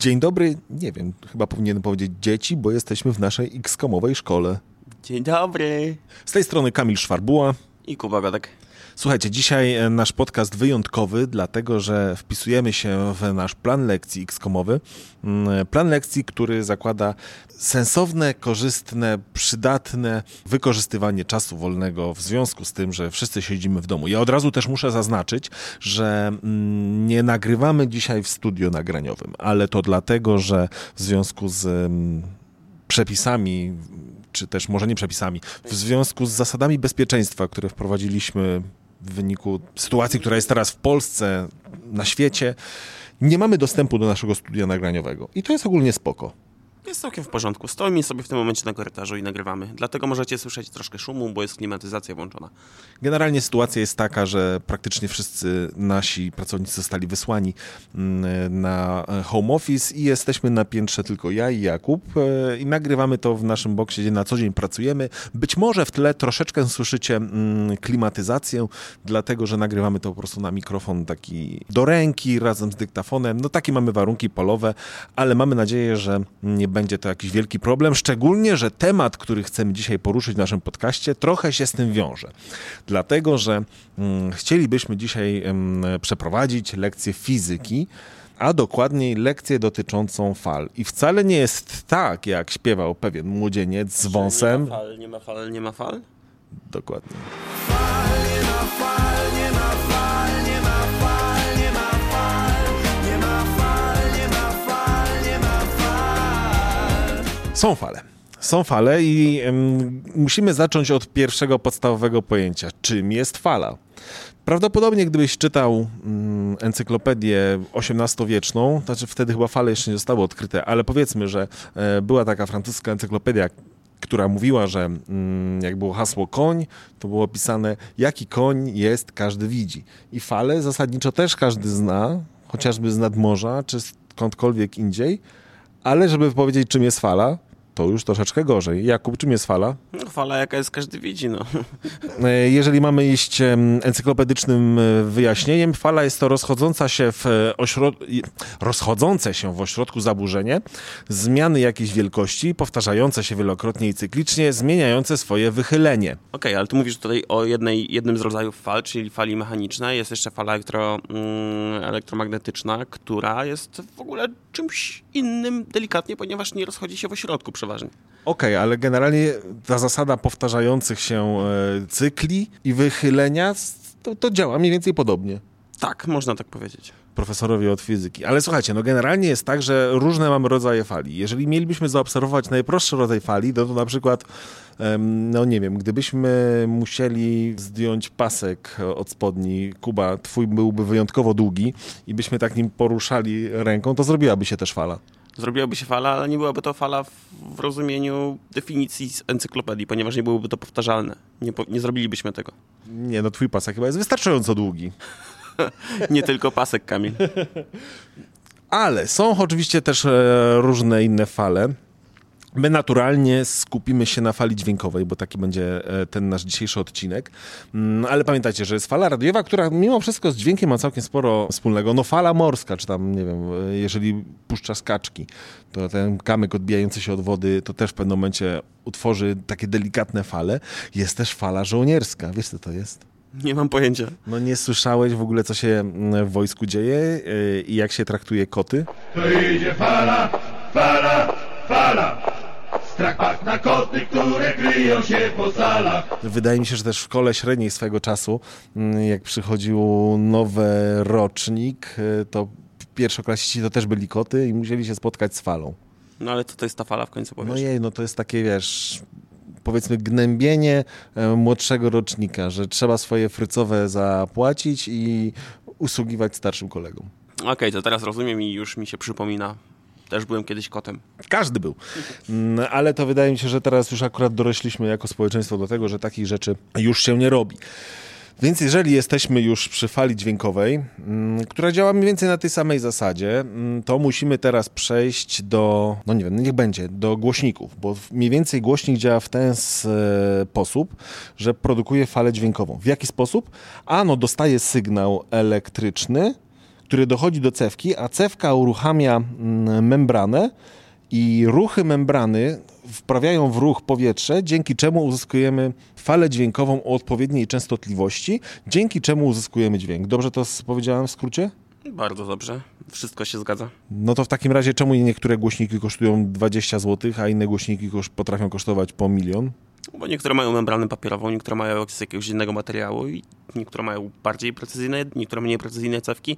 Dzień dobry, nie wiem, chyba powinienem powiedzieć dzieci, bo jesteśmy w naszej X-komowej szkole. Dzień dobry. Z tej strony Kamil Szwarbuła. I Kuba Godek. Słuchajcie, dzisiaj e, nasz podcast wyjątkowy, dlatego że wpisujemy się w nasz plan lekcji X-komowy. Mm, Plan lekcji, który zakłada sensowne, korzystne, przydatne wykorzystywanie czasu wolnego w związku z tym, że wszyscy siedzimy w domu. Ja od razu też muszę zaznaczyć, że mm, nie nagrywamy dzisiaj w studio nagraniowym, ale to dlatego, że w związku z mm, przepisami, czy też może nie przepisami, w związku z zasadami bezpieczeństwa, które wprowadziliśmy w wyniku sytuacji, która jest teraz w Polsce, na świecie, nie mamy dostępu do naszego studia nagraniowego. I to jest ogólnie spoko. Jest całkiem w porządku. Stoimy sobie w tym momencie na korytarzu i nagrywamy. Dlatego możecie słyszeć troszkę szumu, bo jest klimatyzacja włączona. Generalnie sytuacja jest taka, że praktycznie wszyscy nasi pracownicy zostali wysłani mm, na home office i jesteśmy na piętrze tylko ja i Jakub e, i nagrywamy to w naszym boksie, gdzie na co dzień pracujemy. Być może w tle troszeczkę słyszycie mm, klimatyzację, dlatego że nagrywamy to po prostu na mikrofon taki do ręki razem z dyktafonem. No takie mamy warunki polowe, ale mamy nadzieję, że nie będzie to jakiś wielki problem, szczególnie, że temat, który chcemy dzisiaj poruszyć w naszym podcaście, trochę się z tym wiąże. Dlatego, że mm, chcielibyśmy dzisiaj mm, przeprowadzić lekcję fizyki, a dokładniej lekcję dotyczącą fal. I wcale nie jest tak, jak śpiewał pewien młodzieniec z wąsem. Nie ma fal, nie ma fal, nie ma fal? Dokładnie. Są fale. Są fale i musimy zacząć od pierwszego podstawowego pojęcia. Czym jest fala? Prawdopodobnie gdybyś czytał mm, encyklopedię XVIII-wieczną, znaczy wtedy chyba fale jeszcze nie zostały odkryte, ale powiedzmy, że e, była taka francuska encyklopedia, która mówiła, że mm, jak było hasło koń, to było opisane jaki koń jest, każdy widzi. I fale zasadniczo też każdy zna, chociażby z nadmorza, czy skądkolwiek indziej, ale żeby powiedzieć czym jest fala, to już troszeczkę gorzej. Jakub, czym jest fala? No, fala jaka jest, każdy widzi, no. E, Jeżeli mamy iść encyklopedycznym e, wyjaśnieniem, fala jest to rozchodząca się w e, ośrod... rozchodzące się w ośrodku zaburzenie, zmiany jakiejś wielkości, powtarzające się wielokrotnie i cyklicznie, zmieniające swoje wychylenie. Okej, ale ty mówisz tutaj o jednej, jednym z rodzajów fal, czyli fali mechanicznej. Jest jeszcze fala elektro, mm, elektromagnetyczna, która jest w ogóle czymś innym delikatnie, ponieważ nie rozchodzi się w ośrodku przeważnie. Okej, ale generalnie ta zasada powtarzających się e, cykli i wychylenia, to, to działa mniej więcej podobnie. Tak, można tak powiedzieć. profesorowie od fizyki. Ale słuchajcie, no generalnie jest tak, że różne mamy rodzaje fali. Jeżeli mielibyśmy zaobserwować najprostszy rodzaj fali, no to na przykład, no nie wiem, gdybyśmy musieli zdjąć pasek od spodni, Kuba, twój byłby wyjątkowo długi i byśmy tak nim poruszali ręką, to zrobiłaby się też fala. Zrobiłaby się fala, ale nie byłaby to fala w, rozumieniu definicji z encyklopedii, ponieważ nie byłoby to powtarzalne. Nie, po, nie zrobilibyśmy tego. Nie, no twój pasek chyba jest wystarczająco długi. Nie tylko pasek, Kamil. Ale są oczywiście też e, różne inne fale. My naturalnie skupimy się na fali dźwiękowej, bo taki będzie e, ten nasz dzisiejszy odcinek. Mm, Ale pamiętajcie, że jest fala radiowa, która mimo wszystko z dźwiękiem ma całkiem sporo wspólnego. No fala morska, czy tam, nie wiem, e, jeżeli puszcza skaczki, to ten kamyk odbijający się od wody, to też w pewnym momencie utworzy takie delikatne fale. Jest też fala żołnierska. Wiesz, co to jest? Nie mam pojęcia. No nie słyszałeś w ogóle, co się mm, w wojsku dzieje e, i jak się traktuje koty? To idzie fala, fala, fala. Strach pak na koty, które kryją się po salach. Wydaje mi się, że też w szkole średniej swego czasu, mm, jak przychodził nowy rocznik, y, to pierwszoklasiści to też byli koty i musieli się spotkać z falą. No ale co to jest ta fala w końcu No powiesz? jej, no to jest takie, wiesz, powiedzmy gnębienie e, młodszego rocznika, że trzeba swoje frycowe zapłacić i usługiwać starszym kolegom. Okej, to teraz rozumiem i już mi się przypomina. Też byłem kiedyś kotem. Każdy był. Mm, Ale to wydaje mi się, że teraz już akurat dorośliśmy jako społeczeństwo do tego, że takich rzeczy już się nie robi. Więc jeżeli jesteśmy już przy fali dźwiękowej, mm, która działa mniej więcej na tej samej zasadzie, mm, to musimy teraz przejść do, no nie wiem, niech będzie, do głośników, bo mniej więcej głośnik działa w ten sposób, że produkuje falę dźwiękową. W jaki sposób? Ano dostaje sygnał elektryczny, który dochodzi do cewki, a cewka uruchamia mm, membranę i ruchy membrany wprawiają w ruch powietrze, dzięki czemu uzyskujemy falę dźwiękową o odpowiedniej częstotliwości, dzięki czemu uzyskujemy dźwięk. Dobrze to powiedziałem w skrócie? Bardzo dobrze. Wszystko się zgadza. No to w takim razie czemu niektóre głośniki kosztują 20 zł, a inne głośniki kosz potrafią kosztować po milion? Bo niektóre mają membranę papierową, niektóre mają z jakiegoś innego materiału i niektóre mają bardziej precyzyjne, niektóre mniej precyzyjne cewki.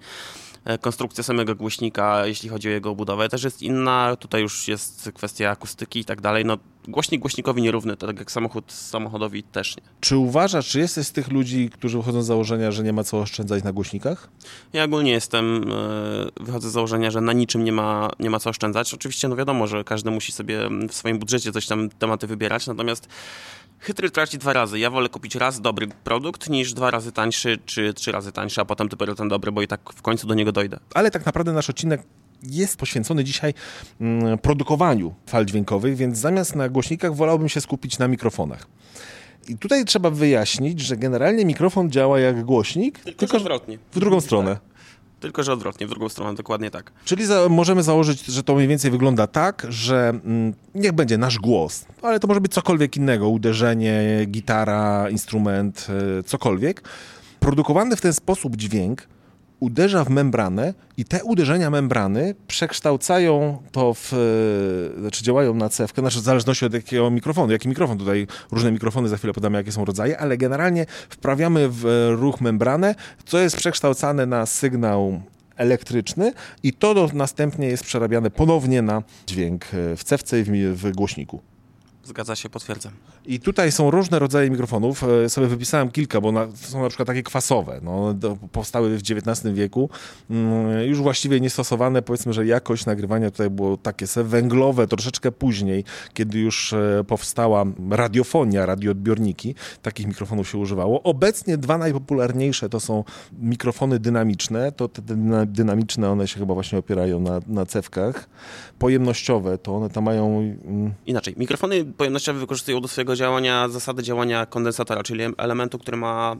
E, konstrukcja samego głośnika, jeśli chodzi o jego budowę, też jest inna. Tutaj już jest kwestia akustyki i tak dalej. No, głośnik głośnikowi nierówny, tak jak samochód samochodowi też nie. Czy uważasz, czy jesteś z tych ludzi, którzy wychodzą z założenia, że nie ma co oszczędzać na głośnikach? Ja ogólnie jestem, e, wychodzę z założenia, że na niczym nie ma, nie ma co oszczędzać. Oczywiście, no wiadomo, że każdy musi sobie w swoim budżecie coś tam tematy wybierać, natomiast Chytry traci dwa razy. Ja wolę kupić raz dobry produkt, niż dwa razy tańszy, czy trzy razy tańszy, a potem dopiero ten dobry, bo i tak w końcu do niego dojdę. Ale tak naprawdę nasz odcinek jest poświęcony dzisiaj mm, produkowaniu fal dźwiękowych, więc zamiast na głośnikach wolałbym się skupić na mikrofonach. I tutaj trzeba wyjaśnić, że generalnie mikrofon działa jak głośnik, tylko, tylko odwrotnie. W drugą stronę. Tylko, że odwrotnie, w drugą stronę, dokładnie tak. Czyli za, możemy założyć, że to mniej więcej wygląda tak, że mm, niech będzie nasz głos, ale to może być cokolwiek innego, uderzenie, gitara, instrument, y, cokolwiek. Produkowany w ten sposób dźwięk uderza w membranę i te uderzenia membrany przekształcają to w, e, znaczy działają na cewkę, znaczy w zależności od jakiego mikrofonu, jaki mikrofon, tutaj różne mikrofony, za chwilę podamy jakie są rodzaje, ale generalnie wprawiamy w ruch membranę, co jest przekształcane na sygnał elektryczny i to następnie jest przerabiane ponownie na dźwięk e, w cewce i w, w głośniku. Zgadza się, potwierdzam. I tutaj są różne rodzaje mikrofonów. E, sobie wypisałem kilka, bo na, są na przykład takie kwasowe. No, do, powstały w XIX wieku. Mm, już właściwie niestosowane. Powiedzmy, że jakość nagrywania tutaj było takie se węglowe, troszeczkę później, kiedy już e, powstała radiofonia, radioodbiorniki. Takich mikrofonów się używało. Obecnie dwa najpopularniejsze to są mikrofony dynamiczne. To te dynamiczne, one się chyba właśnie opierają na, na cewkach. Pojemnościowe, to one tam mają... Mm, Inaczej, mikrofony pojemnościowe wykorzystują do swojego działania zasady działania kondensatora, czyli elementu, który ma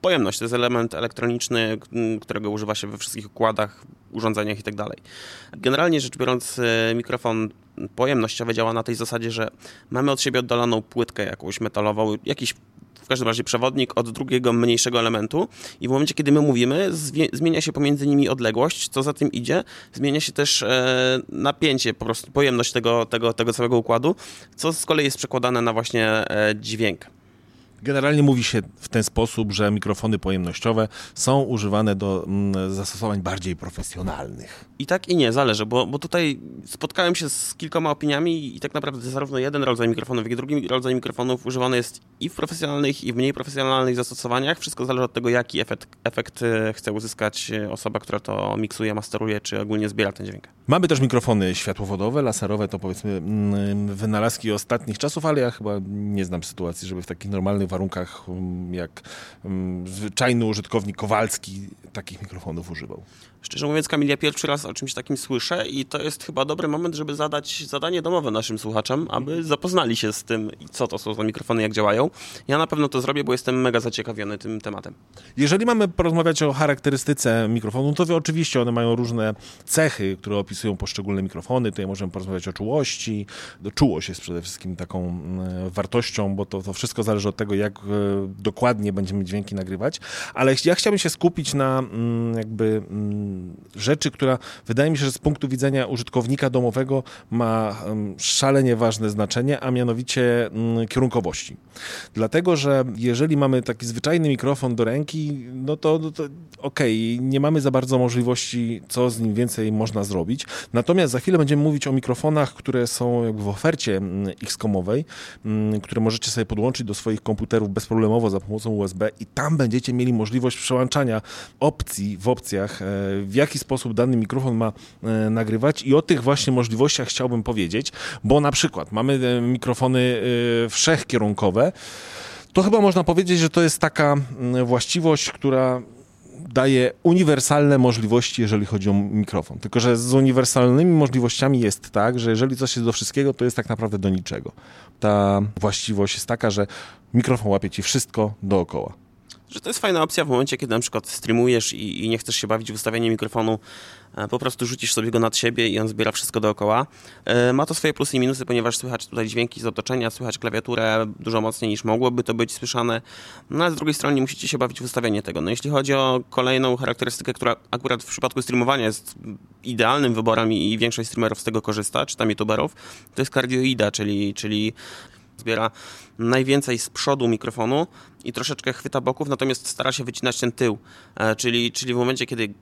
pojemność. To jest element elektroniczny, którego używa się we wszystkich układach, urządzeniach itd. Tak Generalnie rzecz biorąc, e, mikrofon pojemnościowy działa na tej zasadzie, że mamy od siebie oddaloną płytkę jakąś metalową, jakiś w każdym razie przewodnik od drugiego mniejszego elementu i w momencie, kiedy my mówimy, zmienia się pomiędzy nimi odległość, co za tym idzie, zmienia się też e, napięcie, po prostu pojemność tego, tego, tego całego układu, co z kolei jest przekładane na właśnie e, dźwięk. Generalnie mówi się w ten sposób, że mikrofony pojemnościowe są używane do mm, zastosowań bardziej profesjonalnych. I tak i nie, zależy, bo, bo tutaj spotkałem się z kilkoma opiniami i tak naprawdę zarówno jeden rodzaj mikrofonów, jak i drugi rodzaj mikrofonów używany jest i w profesjonalnych, i w mniej profesjonalnych zastosowaniach. Wszystko zależy od tego, jaki efekt, efekt e, chce uzyskać e, osoba, która to miksuje, masteruje, czy ogólnie zbiera ten dźwięk. Mamy też mikrofony światłowodowe, laserowe, to powiedzmy mm, wynalazki ostatnich czasów, ale ja chyba nie znam sytuacji, żeby w takich normalnych warunkach, mm, jak mm, zwyczajny użytkownik Kowalski takich mikrofonów używał. Szczerze mówiąc, Kamil, ja pierwszy raz o czymś takim słyszę i to jest chyba dobry moment, żeby zadać zadanie domowe naszym słuchaczom, aby zapoznali się z tym, co to są za mikrofony, jak działają. Ja na pewno to zrobię, bo jestem mega zaciekawiony tym tematem. Jeżeli mamy porozmawiać o charakterystyce mikrofonu, to oczywiście one mają różne cechy, które opisują poszczególne mikrofony. Tutaj możemy porozmawiać o czułości. Czułość jest przede wszystkim taką mm, wartością, bo to, to wszystko zależy od tego, jak e, dokładnie będziemy dźwięki nagrywać. Ale ja chciałbym się skupić na mm, jakby mm, rzeczy, która wydaje mi się, że z punktu widzenia użytkownika domowego ma szalenie ważne znaczenie, a mianowicie mm, kierunkowości. Dlatego, że jeżeli mamy taki zwyczajny mikrofon do ręki, no to, no to okej, okay, nie mamy za bardzo możliwości, co z nim więcej można zrobić. Natomiast za chwilę będziemy mówić o mikrofonach, które są jakby w ofercie mm, X-komowej, mm, które możecie sobie podłączyć do swoich komputerów bezproblemowo za pomocą USB i tam będziecie mieli możliwość przełączania opcji w opcjach, e, w jaki sposób dany mikrofon ma e, nagrywać i o tych właśnie możliwościach chciałbym powiedzieć, bo na przykład mamy e, mikrofony wszechkierunkowe, to chyba można powiedzieć, że to jest taka właściwość, która daje uniwersalne możliwości, jeżeli chodzi o mikrofon. Tylko, że z uniwersalnymi możliwościami jest tak, że jeżeli coś jest do wszystkiego, to jest tak naprawdę do niczego. Ta właściwość jest taka, że mikrofon łapie ci wszystko dookoła. Że to jest fajna opcja w momencie, kiedy na przykład streamujesz i, i nie chcesz się bawić w ustawienie mikrofonu, e, po prostu rzucisz sobie go nad siebie i on zbiera wszystko dookoła. E, ma to swoje plusy i minusy, ponieważ słychać tutaj dźwięki z otoczenia, słychać klawiaturę dużo mocniej niż mogłoby to być słyszane, no ale z drugiej strony musicie się bawić w ustawienie tego. No jeśli chodzi o kolejną charakterystykę, która akurat w przypadku streamowania jest idealnym wyborem i większość streamerów z tego korzysta, czy tam youtuberów, to jest cardioida, czyli, czyli zbiera najwięcej z przodu mikrofonu i troszeczkę chwyta boków, natomiast stara się wycinać ten tył. E, czyli, czyli w momencie, kiedy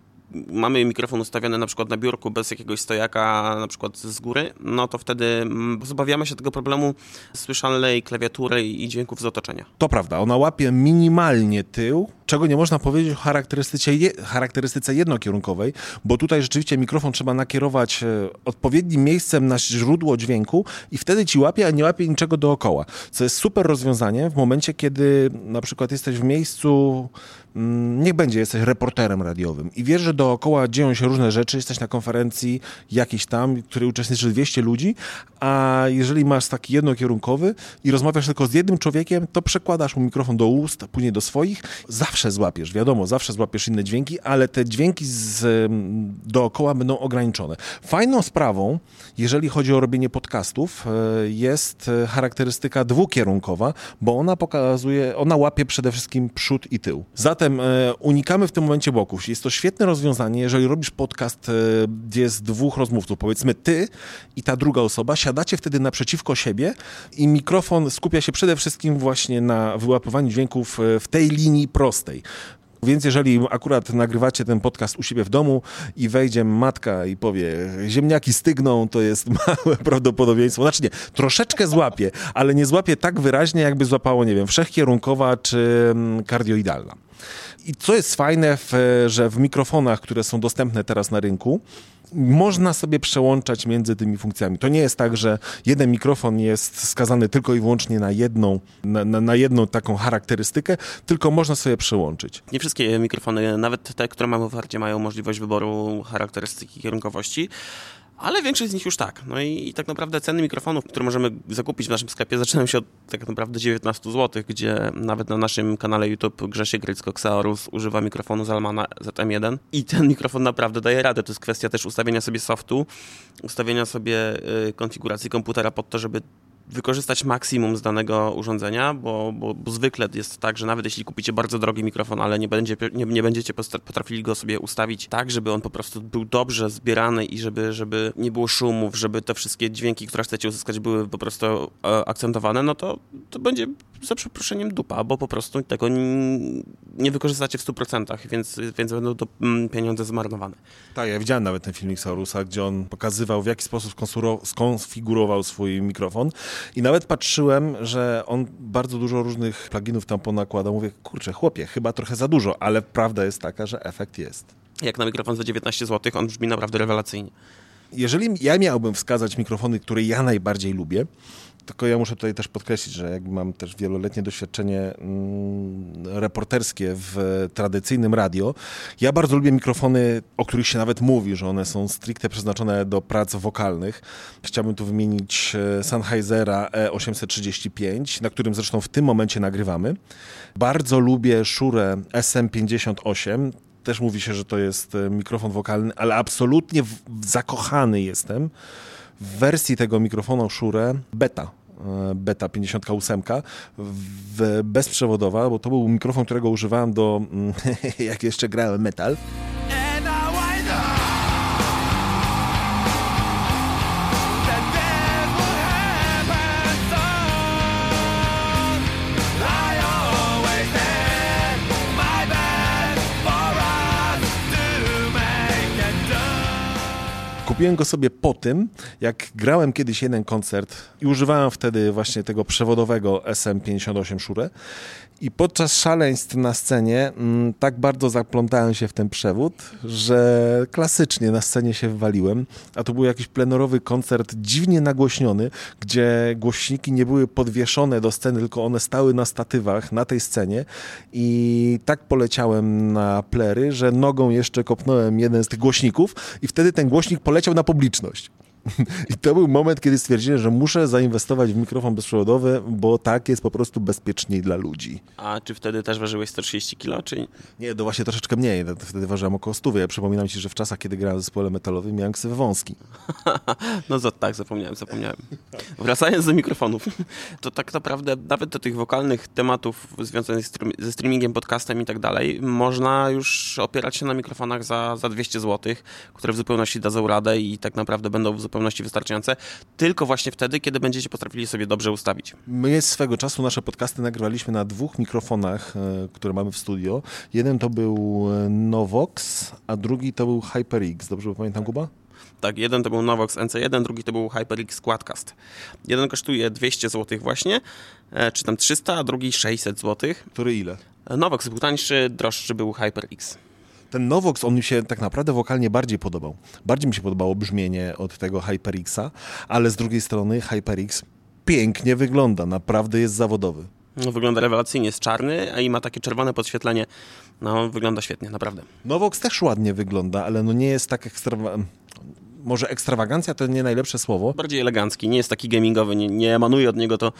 mamy mikrofon ustawiony na przykład na biurku bez jakiegoś stojaka na przykład z góry, no to wtedy mm, pozbawiamy się tego problemu słyszalnej klawiatury i dźwięków z otoczenia. To prawda, ona łapie minimalnie tył, czego nie można powiedzieć o charakterystyce, charakterystyce jednokierunkowej, bo tutaj rzeczywiście mikrofon trzeba nakierować e, odpowiednim miejscem na źródło dźwięku i wtedy ci łapie, a nie łapie niczego dookoła. Co jest super rozwiązanie w momencie, kiedy na przykład jesteś w miejscu Mm, niech będzie, jesteś reporterem radiowym i wiesz, że dookoła dzieją się różne rzeczy, jesteś na konferencji jakiejś tam, w której uczestniczy 200 ludzi, a jeżeli masz taki jednokierunkowy i rozmawiasz tylko z jednym człowiekiem, to przekładasz mu mikrofon do ust, później do swoich, zawsze złapiesz, wiadomo, zawsze złapiesz inne dźwięki, ale te dźwięki z, mm, dookoła będą ograniczone. Fajną sprawą, jeżeli chodzi o robienie podcastów, e, jest e, charakterystyka dwukierunkowa, bo ona pokazuje, ona łapie przede wszystkim przód i tył. Zatem e, unikamy w tym momencie boków. Jest to świetne rozwiązanie, jeżeli robisz podcast, gdzie jest dwóch rozmówców, powiedzmy ty i ta druga osoba, siadacie wtedy naprzeciwko siebie i mikrofon skupia się przede wszystkim właśnie na wyłapywaniu dźwięków w tej linii prostej. Więc jeżeli akurat nagrywacie ten podcast u siebie w domu i wejdzie matka i powie, ziemniaki stygną, to jest małe prawdopodobieństwo. Znaczy nie, troszeczkę złapie, ale nie złapie tak wyraźnie, jakby złapało, nie wiem, wszechkierunkowa czy mm, kardioidalna. I co jest fajne, w, że w mikrofonach, które są dostępne teraz na rynku, można sobie przełączać między tymi funkcjami. To nie jest tak, że jeden mikrofon jest skazany tylko i wyłącznie na jedną, na, na, na jedną taką charakterystykę, tylko można sobie przełączyć. Nie wszystkie mikrofony, nawet te, które mamy w ofercie, mają możliwość wyboru charakterystyki kierunkowości ale większość z nich już tak. No i, i, tak naprawdę ceny mikrofonów, które możemy zakupić w naszym sklepie, zaczynają się od tak naprawdę 19 zł, gdzie nawet na naszym kanale YouTube Grzesie Grycko Xaorus używa mikrofonu Zalmana ZM1 i ten mikrofon naprawdę daje radę. To jest kwestia też ustawienia sobie softu, ustawienia sobie y, konfiguracji komputera pod to, żeby wykorzystać maksimum z danego urządzenia, bo, bo, bo, zwykle jest tak, że nawet jeśli kupicie bardzo drogi mikrofon, ale nie, będzie, nie, nie, będziecie potrafili go sobie ustawić tak, żeby on po prostu był dobrze zbierany i żeby, żeby nie było szumów, żeby te wszystkie dźwięki, które chcecie uzyskać, były po prostu e, akcentowane, no to, to będzie za przeproszeniem dupa, bo po prostu tego nie, wykorzystacie w 100%, więc, więc będą to mm, pieniądze zmarnowane. Tak, ja widziałem nawet ten filmik Saurusa, gdzie on pokazywał, w jaki sposób skonfigurował swój mikrofon i nawet patrzyłem, że on bardzo dużo różnych pluginów tam ponakładał. Mówię, kurczę, chłopie, chyba trochę za dużo, ale prawda jest taka, że efekt jest. Jak na mikrofon za 19 zł, on brzmi naprawdę rewelacyjnie. Jeżeli ja miałbym wskazać mikrofony, które ja najbardziej lubię, tylko ja muszę tutaj też podkreślić, że jakby mam też wieloletnie doświadczenie mm, reporterskie w tradycyjnym radio. Ja bardzo lubię mikrofony, o których się nawet mówi, że one są stricte przeznaczone do prac wokalnych. Chciałbym tu wymienić e, Sennheisera E835, na którym zresztą w tym momencie nagrywamy. Bardzo lubię Shure SM58 też mówi się, że to jest e, mikrofon wokalny, ale absolutnie zakochany jestem w wersji tego mikrofonu Shure beta, e, beta 58 w, bezprzewodowa, bo to był mikrofon, którego używałem do, jak jeszcze grałem metal. Kupiłem go sobie po tym, jak grałem kiedyś jeden koncert i używałem wtedy właśnie tego przewodowego SM58 Shure. I podczas szaleństw na scenie m, mm, tak bardzo zaplątałem się w ten przewód, że klasycznie na scenie się wywaliłem, a to był jakiś plenorowy koncert dziwnie nagłośniony, gdzie głośniki nie były podwieszone do sceny, tylko one stały na statywach na tej scenie. I tak poleciałem na plery, że nogą jeszcze kopnąłem jeden z tych głośników i wtedy ten głośnik poleciał na publiczność. I to był moment, kiedy stwierdziłem, że muszę zainwestować w mikrofon bezprzewodowy, bo tak jest po prostu bezpieczniej dla ludzi. A czy wtedy też ważyłeś 130 kilo, czy... Nie, to właśnie troszeczkę mniej. Wtedy ważyłem około 100. Ja przypominam ci, że w czasach, kiedy grałem w zespole metalowym, miałem ksywę wąski. no to, tak, zapomniałem, zapomniałem. Wracając do mikrofonów, to tak naprawdę nawet do tych wokalnych tematów związanych ze streamingiem, podcastem i tak dalej, można już opierać się na mikrofonach za, za 200 zł, które w zupełności dadzą radę i tak naprawdę będą w zupełności wystarczające, tylko właśnie wtedy, kiedy będziecie potrafili sobie dobrze ustawić. My swego czasu nasze podcasty nagrywaliśmy na dwóch mikrofonach, e, które mamy w studio. Jeden to był e, Novox, a drugi to był HyperX. Dobrze pamiętam, Kuba? Tak, jeden to był Novox NC1, drugi to był HyperX Quadcast. Jeden kosztuje 200 zł właśnie, e, czy tam 300, a drugi 600 zł. Który ile? Novox był tańszy, droższy był HyperX ten Novox, on mi się tak naprawdę wokalnie bardziej podobał. Bardziej mi się podobało brzmienie od tego HyperXa, ale z drugiej strony HyperX pięknie wygląda, naprawdę jest zawodowy. No, wygląda rewelacyjnie, jest czarny, a i ma takie czerwone podświetlenie. No, wygląda świetnie, naprawdę. Novox też ładnie wygląda, ale no nie jest tak ekstra... Może ekstrawagancja to nie najlepsze słowo. Bardziej elegancki, nie jest taki gamingowy, nie, nie emanuje od niego to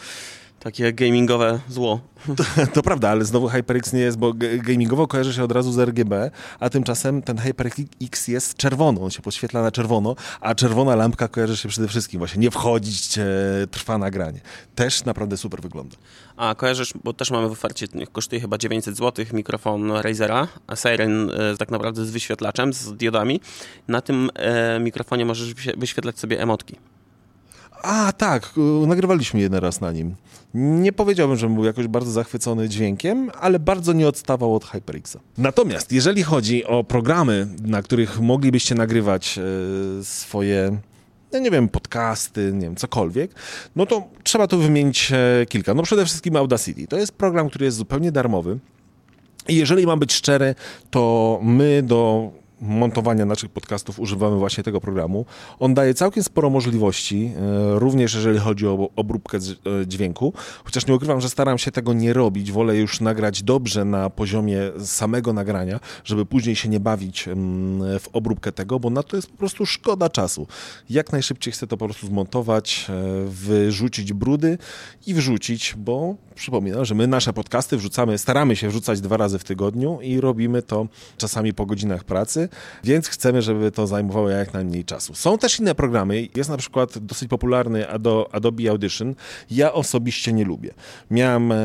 takie gamingowe zło. To, to, prawda, ale znowu HyperX nie jest, bo gamingowo kojarzy się od razu z RGB, a tymczasem ten HyperX jest czerwono, on się podświetla na czerwono, a czerwona lampka kojarzy się przede wszystkim właśnie nie wchodzić, e, trwa nagranie. Też naprawdę super wygląda. A kojarzysz, bo też mamy w ofercie, kosztuje chyba 900 zł mikrofon Razera, a Siren e, tak naprawdę z wyświetlaczem, z diodami. Na tym e, mikrofonie możesz wyświetlać sobie emotki. A, tak, nagrywaliśmy jeden raz na nim. Nie powiedziałbym, że był jakoś bardzo zachwycony dźwiękiem, ale bardzo nie odstawał od HyperXa. Natomiast jeżeli chodzi o programy, na których moglibyście nagrywać e, swoje no nie wiem, podcasty, nie wiem, cokolwiek, no to trzeba tu wymienić e, kilka. No przede wszystkim Audacity. To jest program, który jest zupełnie darmowy. I jeżeli mam być szczery, to my do montowania naszych podcastów używamy właśnie tego programu. On daje całkiem sporo możliwości, e, również jeżeli chodzi o obróbkę e, dźwięku, chociaż nie ukrywam, że staram się tego nie robić, wolę już nagrać dobrze na poziomie samego nagrania, żeby później się nie bawić w obróbkę tego, bo na to jest po prostu szkoda czasu. Jak najszybciej chcę to po prostu zmontować, e, wyrzucić brudy i wrzucić, bo przypominam, że my nasze podcasty wrzucamy, staramy się wrzucać dwa razy w tygodniu i robimy to czasami po godzinach pracy, więc chcemy, żeby to zajmowało jak najmniej czasu. Są też inne programy, jest na przykład dosyć popularny Adobe Audition. Ja osobiście nie lubię. Miałem e,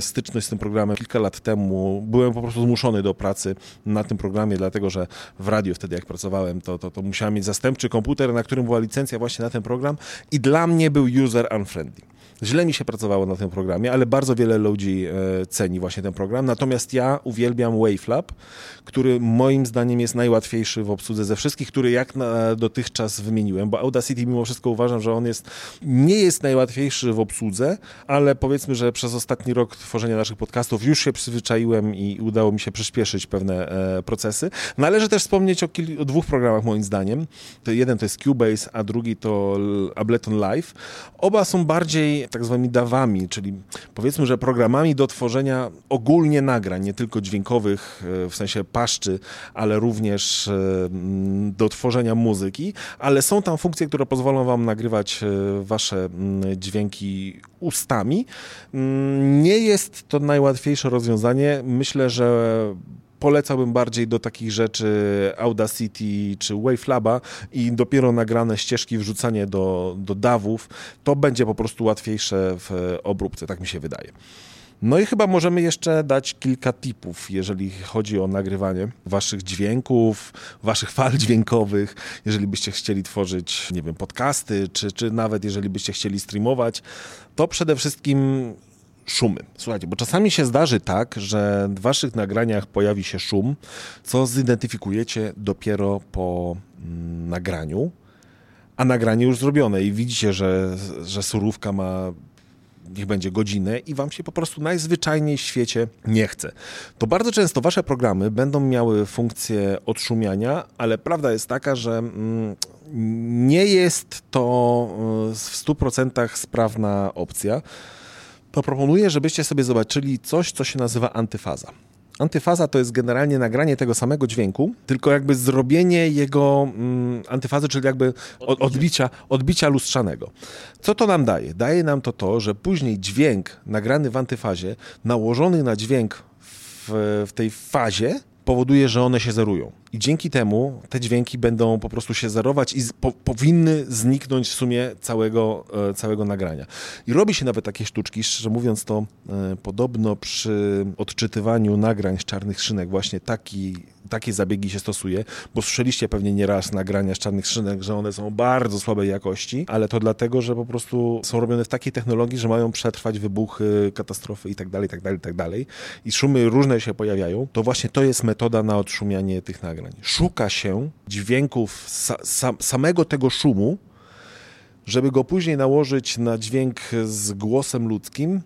styczność z tym programem kilka lat temu, byłem po prostu zmuszony do pracy na tym programie, dlatego że w radiu wtedy jak pracowałem, to, to, to musiałem mieć zastępczy komputer, na którym była licencja właśnie na ten program i dla mnie był user unfriendly. Źle mi się pracowało na tym programie, ale bardzo wiele ludzi e, ceni właśnie ten program. Natomiast ja uwielbiam Wavelab, który moim zdaniem jest najłatwiejszy w obsłudze ze wszystkich, które jak dotychczas wymieniłem, bo Audacity mimo wszystko uważam, że on jest, nie jest najłatwiejszy w obsłudze, ale powiedzmy, że przez ostatni rok tworzenia naszych podcastów już się przyzwyczaiłem i udało mi się przyspieszyć pewne e, procesy. Należy też wspomnieć o, o, dwóch programach moim zdaniem. To jeden to jest Cubase, a drugi to Ableton Live. Oba są bardziej tak zwanymi dawami, czyli powiedzmy, że programami do tworzenia ogólnie nagrań, nie tylko dźwiękowych, e, w sensie paszczy, ale również e, do tworzenia muzyki, ale są tam funkcje, które pozwolą wam nagrywać e, wasze dźwięki ustami. Nie jest to najłatwiejsze rozwiązanie. Myślę, że polecałbym bardziej do takich rzeczy Audacity czy Wavelaba i dopiero nagrane ścieżki wrzucanie do, do dawów, to będzie po prostu łatwiejsze w obróbce, tak mi się wydaje. No i chyba możemy jeszcze dać kilka tipów, jeżeli chodzi o nagrywanie waszych dźwięków, waszych fal dźwiękowych, jeżeli byście chcieli tworzyć, nie wiem, podcasty, czy, czy nawet jeżeli byście chcieli streamować, to przede wszystkim szumy. Słuchajcie, bo czasami się zdarzy tak, że w waszych nagraniach pojawi się szum, co zidentyfikujecie dopiero po mm, nagraniu, a nagranie już zrobione i widzicie, że, że surówka ma niech będzie godzinę i wam się po prostu najzwyczajniej w świecie nie chce. To bardzo często wasze programy będą miały funkcję odszumiania, ale prawda jest taka, że mm, nie jest to y, w 100% sprawna opcja to proponuję, żebyście sobie zobaczyli coś, co się nazywa antyfaza. Antyfaza to jest generalnie nagranie tego samego dźwięku, tylko jakby zrobienie jego mm, antyfazy, czyli jakby od, odbicia, odbicia lustrzanego. Co to nam daje? Daje nam to to, że później dźwięk nagrany w antyfazie, nałożony na dźwięk w, w tej fazie, powoduje, że one się zerują. I dzięki temu te dźwięki będą po prostu się zerować i po, powinny zniknąć w sumie całego, e, całego nagrania. I robi się nawet takie sztuczki, szczerze mówiąc to e, podobno przy odczytywaniu nagrań z czarnych szynek właśnie taki takie zabiegi się stosuje, bo słyszeliście pewnie nieraz nagrania z czarnych szynek, że one są bardzo słabej jakości, ale to dlatego, że po prostu są robione w takiej technologii, że mają przetrwać wybuchy, katastrofy itd., itd., itd. I szumy różne się pojawiają. To właśnie to jest metoda na odszumianie tych nagrań. Szuka się dźwięków sa, sam, samego tego szumu, żeby go później nałożyć na dźwięk z głosem ludzkim,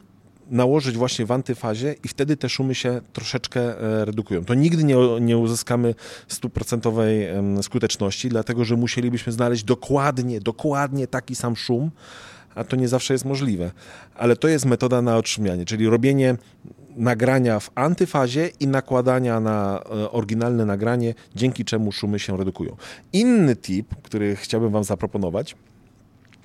nałożyć właśnie w antyfazie i wtedy te szumy się troszeczkę e, redukują. To nigdy nie, nie uzyskamy stuprocentowej skuteczności, dlatego że musielibyśmy znaleźć dokładnie, dokładnie taki sam szum, a to nie zawsze jest możliwe. Ale to jest metoda na otrzymianie, czyli robienie nagrania w antyfazie i nakładania na e, oryginalne nagranie, dzięki czemu szumy się redukują. Inny tip, który chciałbym Wam zaproponować,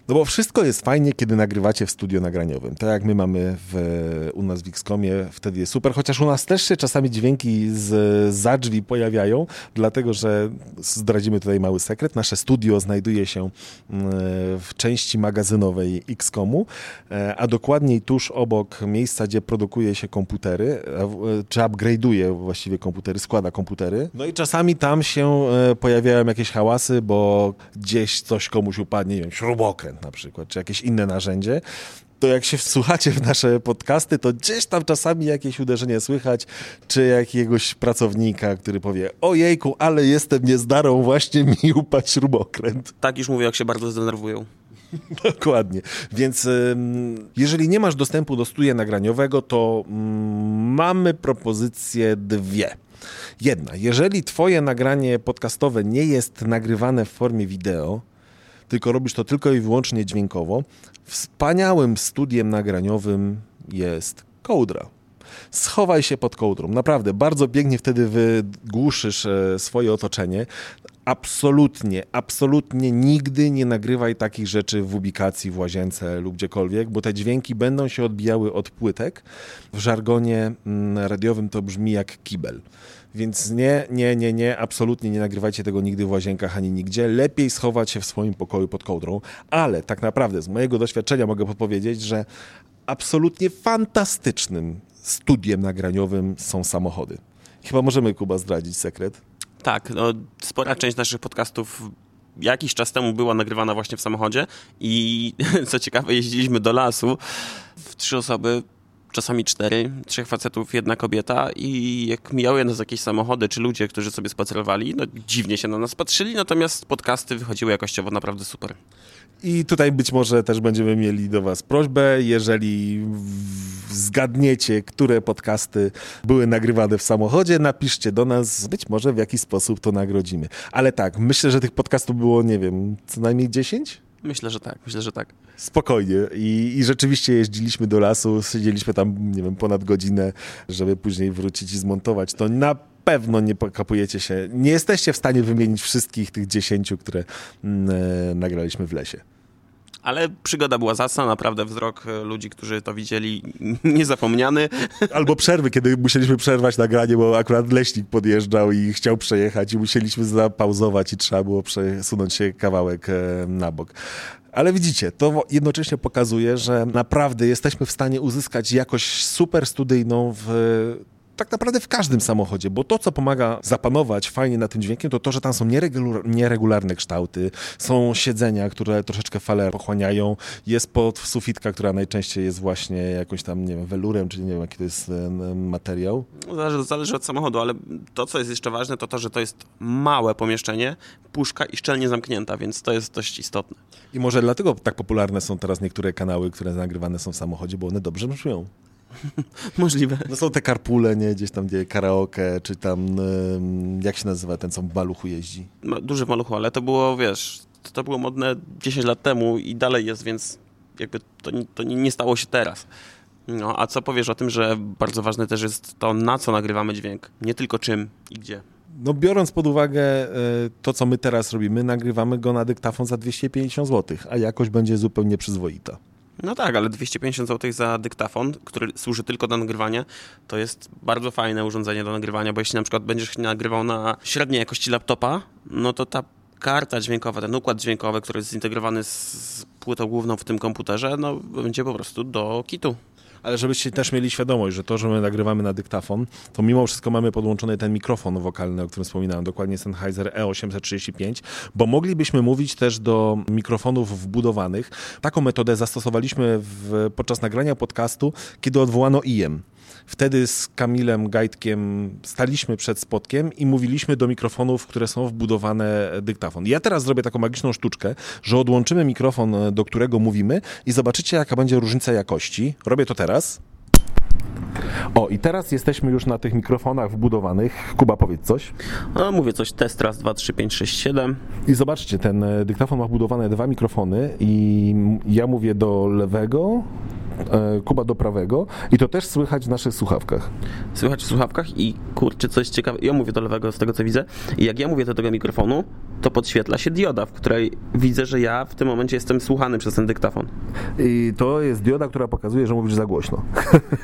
no bo wszystko jest fajnie, kiedy nagrywacie w studio nagraniowym. Tak jak my mamy w, u nas w Xcomie, wtedy jest super. Chociaż u nas też się czasami dźwięki z za drzwi pojawiają, dlatego że zdradzimy tutaj mały sekret. Nasze studio znajduje się mm, w części magazynowej Xcomu, e, a dokładniej tuż obok miejsca, gdzie produkuje się komputery, czy upgrade'uje właściwie komputery, składa komputery. No i czasami tam się e, pojawiają jakieś hałasy, bo gdzieś coś komuś upadnie, nie wiem, śrubokręt na przykład, czy jakieś inne narzędzie, to jak się wsłuchacie w nasze podcasty, to gdzieś tam czasami jakieś uderzenie słychać, czy jakiegoś pracownika, który powie, ojejku, ale jestem niezdarą, właśnie mi upadł śrubokręt. Tak już mówię, jak się bardzo zdenerwują. Dokładnie. Więc jeżeli nie masz dostępu do studia nagraniowego, to mm, mamy propozycje dwie. Jedna, jeżeli twoje nagranie podcastowe nie jest nagrywane w formie wideo, tylko robisz to tylko i wyłącznie dźwiękowo, wspaniałym studiem nagraniowym jest kołdra. Schowaj się pod kołdrą. Naprawdę, bardzo pięknie wtedy wygłuszysz e, swoje otoczenie. Absolutnie, absolutnie nigdy nie nagrywaj takich rzeczy w ubikacji, w łazience lub gdziekolwiek, bo te dźwięki będą się odbijały od płytek. W żargonie mm, radiowym to brzmi jak kibel. Więc nie, nie, nie, nie, absolutnie nie nagrywajcie tego nigdy w łazienkach ani nigdzie. Lepiej schować się w swoim pokoju pod kołdrą, ale tak naprawdę z mojego doświadczenia mogę podpowiedzieć, że absolutnie fantastycznym studiem nagraniowym są samochody. Chyba możemy, Kuba, zdradzić sekret. Tak, no, spora część naszych podcastów jakiś czas temu była nagrywana właśnie w samochodzie i co ciekawe jeździliśmy do lasu w trzy osoby czasami cztery, trzech facetów, jedna kobieta i jak mijały nas jakieś samochody czy ludzie, którzy sobie spacerowali, no dziwnie się na nas patrzyli, natomiast podcasty wychodziły jakościowo naprawdę super. I tutaj być może też będziemy mieli do Was prośbę, jeżeli zgadniecie, które podcasty były nagrywane w samochodzie, napiszcie do nas, być może w jakiś sposób to nagrodzimy. Ale tak, myślę, że tych podcastów było, nie wiem, co najmniej 10? Myślę, że tak, myślę, że tak. Spokojnie. I, I, rzeczywiście jeździliśmy do lasu, siedzieliśmy tam, nie wiem, ponad godzinę, żeby później wrócić i zmontować. To na pewno nie pokapujecie się, nie jesteście w stanie wymienić wszystkich tych dziesięciu, które e, nagraliśmy w lesie. Ale przygoda była zacna, naprawdę wzrok e, ludzi, którzy to widzieli, niezapomniany. Albo przerwy, kiedy musieliśmy przerwać nagranie, bo akurat leśnik podjeżdżał i chciał przejechać i musieliśmy zapauzować i trzeba było przesunąć się kawałek e, na bok. Ale widzicie, to jednocześnie pokazuje, że naprawdę jesteśmy w stanie uzyskać jakość super studyjną w tak naprawdę w każdym samochodzie, bo to, co pomaga zapanować fajnie na tym dźwiękiem, to to, że tam są nieregularne kształty, są siedzenia, które troszeczkę fale pochłaniają, jest pod sufitka, która najczęściej jest właśnie jakąś tam, nie wiem, welurem, czy nie wiem, jaki to jest materiał. Zależy, zależy od samochodu, ale to, co jest jeszcze ważne, to to, że to jest małe pomieszczenie, puszka i szczelnie zamknięta, więc to jest dość istotne. I może dlatego tak popularne są teraz niektóre kanały, które nagrywane są w samochodzie, bo one dobrze brzmią. Możliwe. No są te karpule, nie? Gdzieś tam, gdzie karaoke, czy tam, jak się nazywa ten, co w maluchu jeździ? Duży maluchu, ale to było, wiesz, to było modne 10 lat temu i dalej jest, więc jakby to, to nie stało się teraz. No, a co powiesz o tym, że bardzo ważne też jest to, na co nagrywamy dźwięk? Nie tylko czym i gdzie. No biorąc pod uwagę e, to, co my teraz robimy, nagrywamy go na dyktafon za 250 zł, a jakość będzie zupełnie przyzwoita. No tak, ale 250 zł za dyktafon, który służy tylko do nagrywania, to jest bardzo fajne urządzenie do nagrywania, bo jeśli na przykład będziesz nagrywał na średniej jakości laptopa, no to ta karta dźwiękowa, ten układ dźwiękowy, który jest zintegrowany z płytą główną w tym komputerze, no będzie po prostu do kitu. Ale żebyście też mieli świadomość, że to, że my nagrywamy na dyktafon, to mimo wszystko mamy podłączony ten mikrofon wokalny, o którym wspominałem, dokładnie Sennheiser E835, bo moglibyśmy mówić też do mikrofonów wbudowanych. Taką metodę zastosowaliśmy w, podczas nagrania podcastu, kiedy odwołano IEM. Wtedy z Kamilem Gajtkiem staliśmy przed spotkiem i mówiliśmy do mikrofonów, które są wbudowane dyktafon. Ja teraz zrobię taką magiczną sztuczkę, że odłączymy mikrofon, do którego mówimy i zobaczycie, jaka będzie różnica jakości. Robię to teraz. O, i teraz jesteśmy już na tych mikrofonach wbudowanych. Kuba, powiedz coś. No, mówię coś, test raz, dwa, trzy, pięć, sześć, siedem. I zobaczcie, ten e, dyktafon ma wbudowane dwa mikrofony i ja mówię do lewego, e, Kuba do prawego i to też słychać w naszych słuchawkach. Słychać w słuchawkach i kurczę, coś ciekawe. Ja mówię do lewego z tego, co widzę. I jak ja mówię do tego mikrofonu, to podświetla się dioda, w której widzę, że ja w tym momencie jestem słuchany przez ten dyktafon. I to jest dioda, która pokazuje, że mówisz za głośno.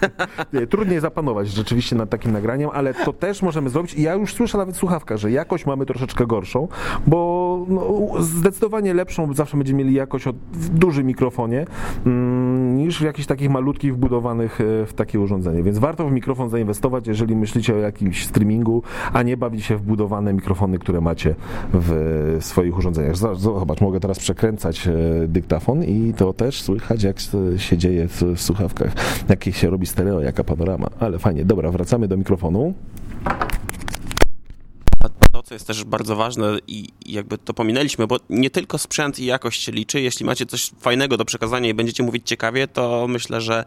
Trudniej zapanować rzeczywiście nad takim nagraniem, ale to też możemy zrobić. I ja już słyszę nawet słuchawka, że jakość mamy troszeczkę gorszą, bo no, zdecydowanie lepszą zawsze będziemy mieli jakość od, w dużym mikrofonie mm, niż w jakichś takich malutkich wbudowanych e, w takie urządzenie. Więc warto w mikrofon zainwestować, jeżeli myślicie o jakimś streamingu, a nie bawić się w budowane mikrofony, które macie w swoich urządzeniach. Zobacz, mogę teraz przekręcać e, dyktafon i to też słychać, jak się dzieje w słuchawkach. Jakie się robi stereo, jaka panorama. Ale fajnie. Dobra, wracamy do mikrofonu. To, jest też bardzo ważne i jakby to pominęliśmy, bo nie tylko sprzęt i jakość się liczy. Jeśli macie coś fajnego do przekazania i będziecie mówić ciekawie, to myślę, że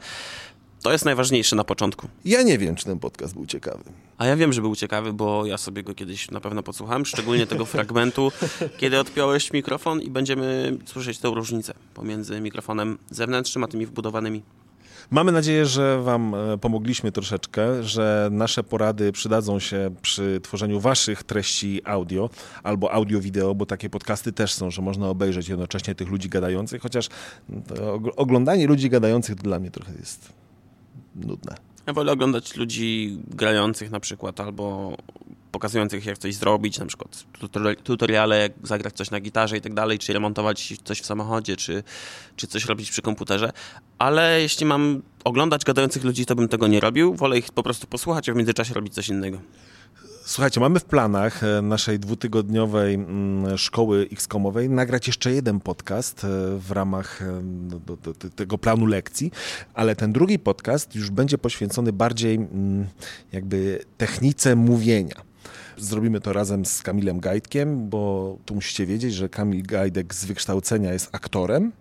to jest najważniejsze na początku. Ja nie wiem, czy ten podcast był ciekawy. A ja wiem, że był ciekawy, bo ja sobie go kiedyś na pewno podsłuchałem, szczególnie tego fragmentu, kiedy odpiąłeś mikrofon i będziemy słyszeć tę różnicę pomiędzy mikrofonem zewnętrznym a tymi wbudowanymi. Mamy nadzieję, że Wam e, pomogliśmy troszeczkę, że nasze porady przydadzą się przy tworzeniu Waszych treści audio albo audio-wideo, bo takie podcasty też są, że można obejrzeć jednocześnie tych ludzi gadających, chociaż oglądanie ludzi gadających dla mnie trochę jest nudne. Ja wolę oglądać ludzi grających na przykład, albo pokazujących jak coś zrobić, na przykład tutoriale, jak zagrać coś na gitarze i tak dalej, czy remontować coś w samochodzie, czy, czy coś robić przy komputerze. Ale jeśli mam oglądać gadających ludzi, to bym tego nie robił. Wolę ich po prostu posłuchać, a w międzyczasie robić coś innego. Słuchajcie, mamy w planach e, naszej dwutygodniowej mm, szkoły XCOMowej nagrać jeszcze jeden podcast e, w ramach e, tego planu lekcji, ale ten drugi podcast już będzie poświęcony bardziej mm, jakby technice mówienia. Zrobimy to razem z Kamilem Gajdkiem, bo tu musicie wiedzieć, że Kamil Gajdek z wykształcenia jest aktorem,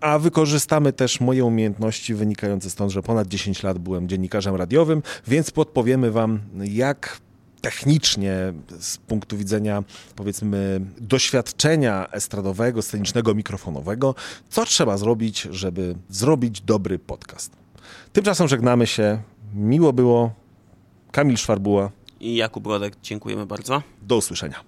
a wykorzystamy też moje umiejętności wynikające stąd, że ponad 10 lat byłem dziennikarzem radiowym, więc podpowiemy Wam, jak technicznie, z punktu widzenia powiedzmy doświadczenia estradowego, scenicznego, mikrofonowego, co trzeba zrobić, żeby zrobić dobry podcast. Tymczasem żegnamy się. Miło było. Kamil Szwarbuła i Jakub Rodek. Dziękujemy bardzo. Do usłyszenia.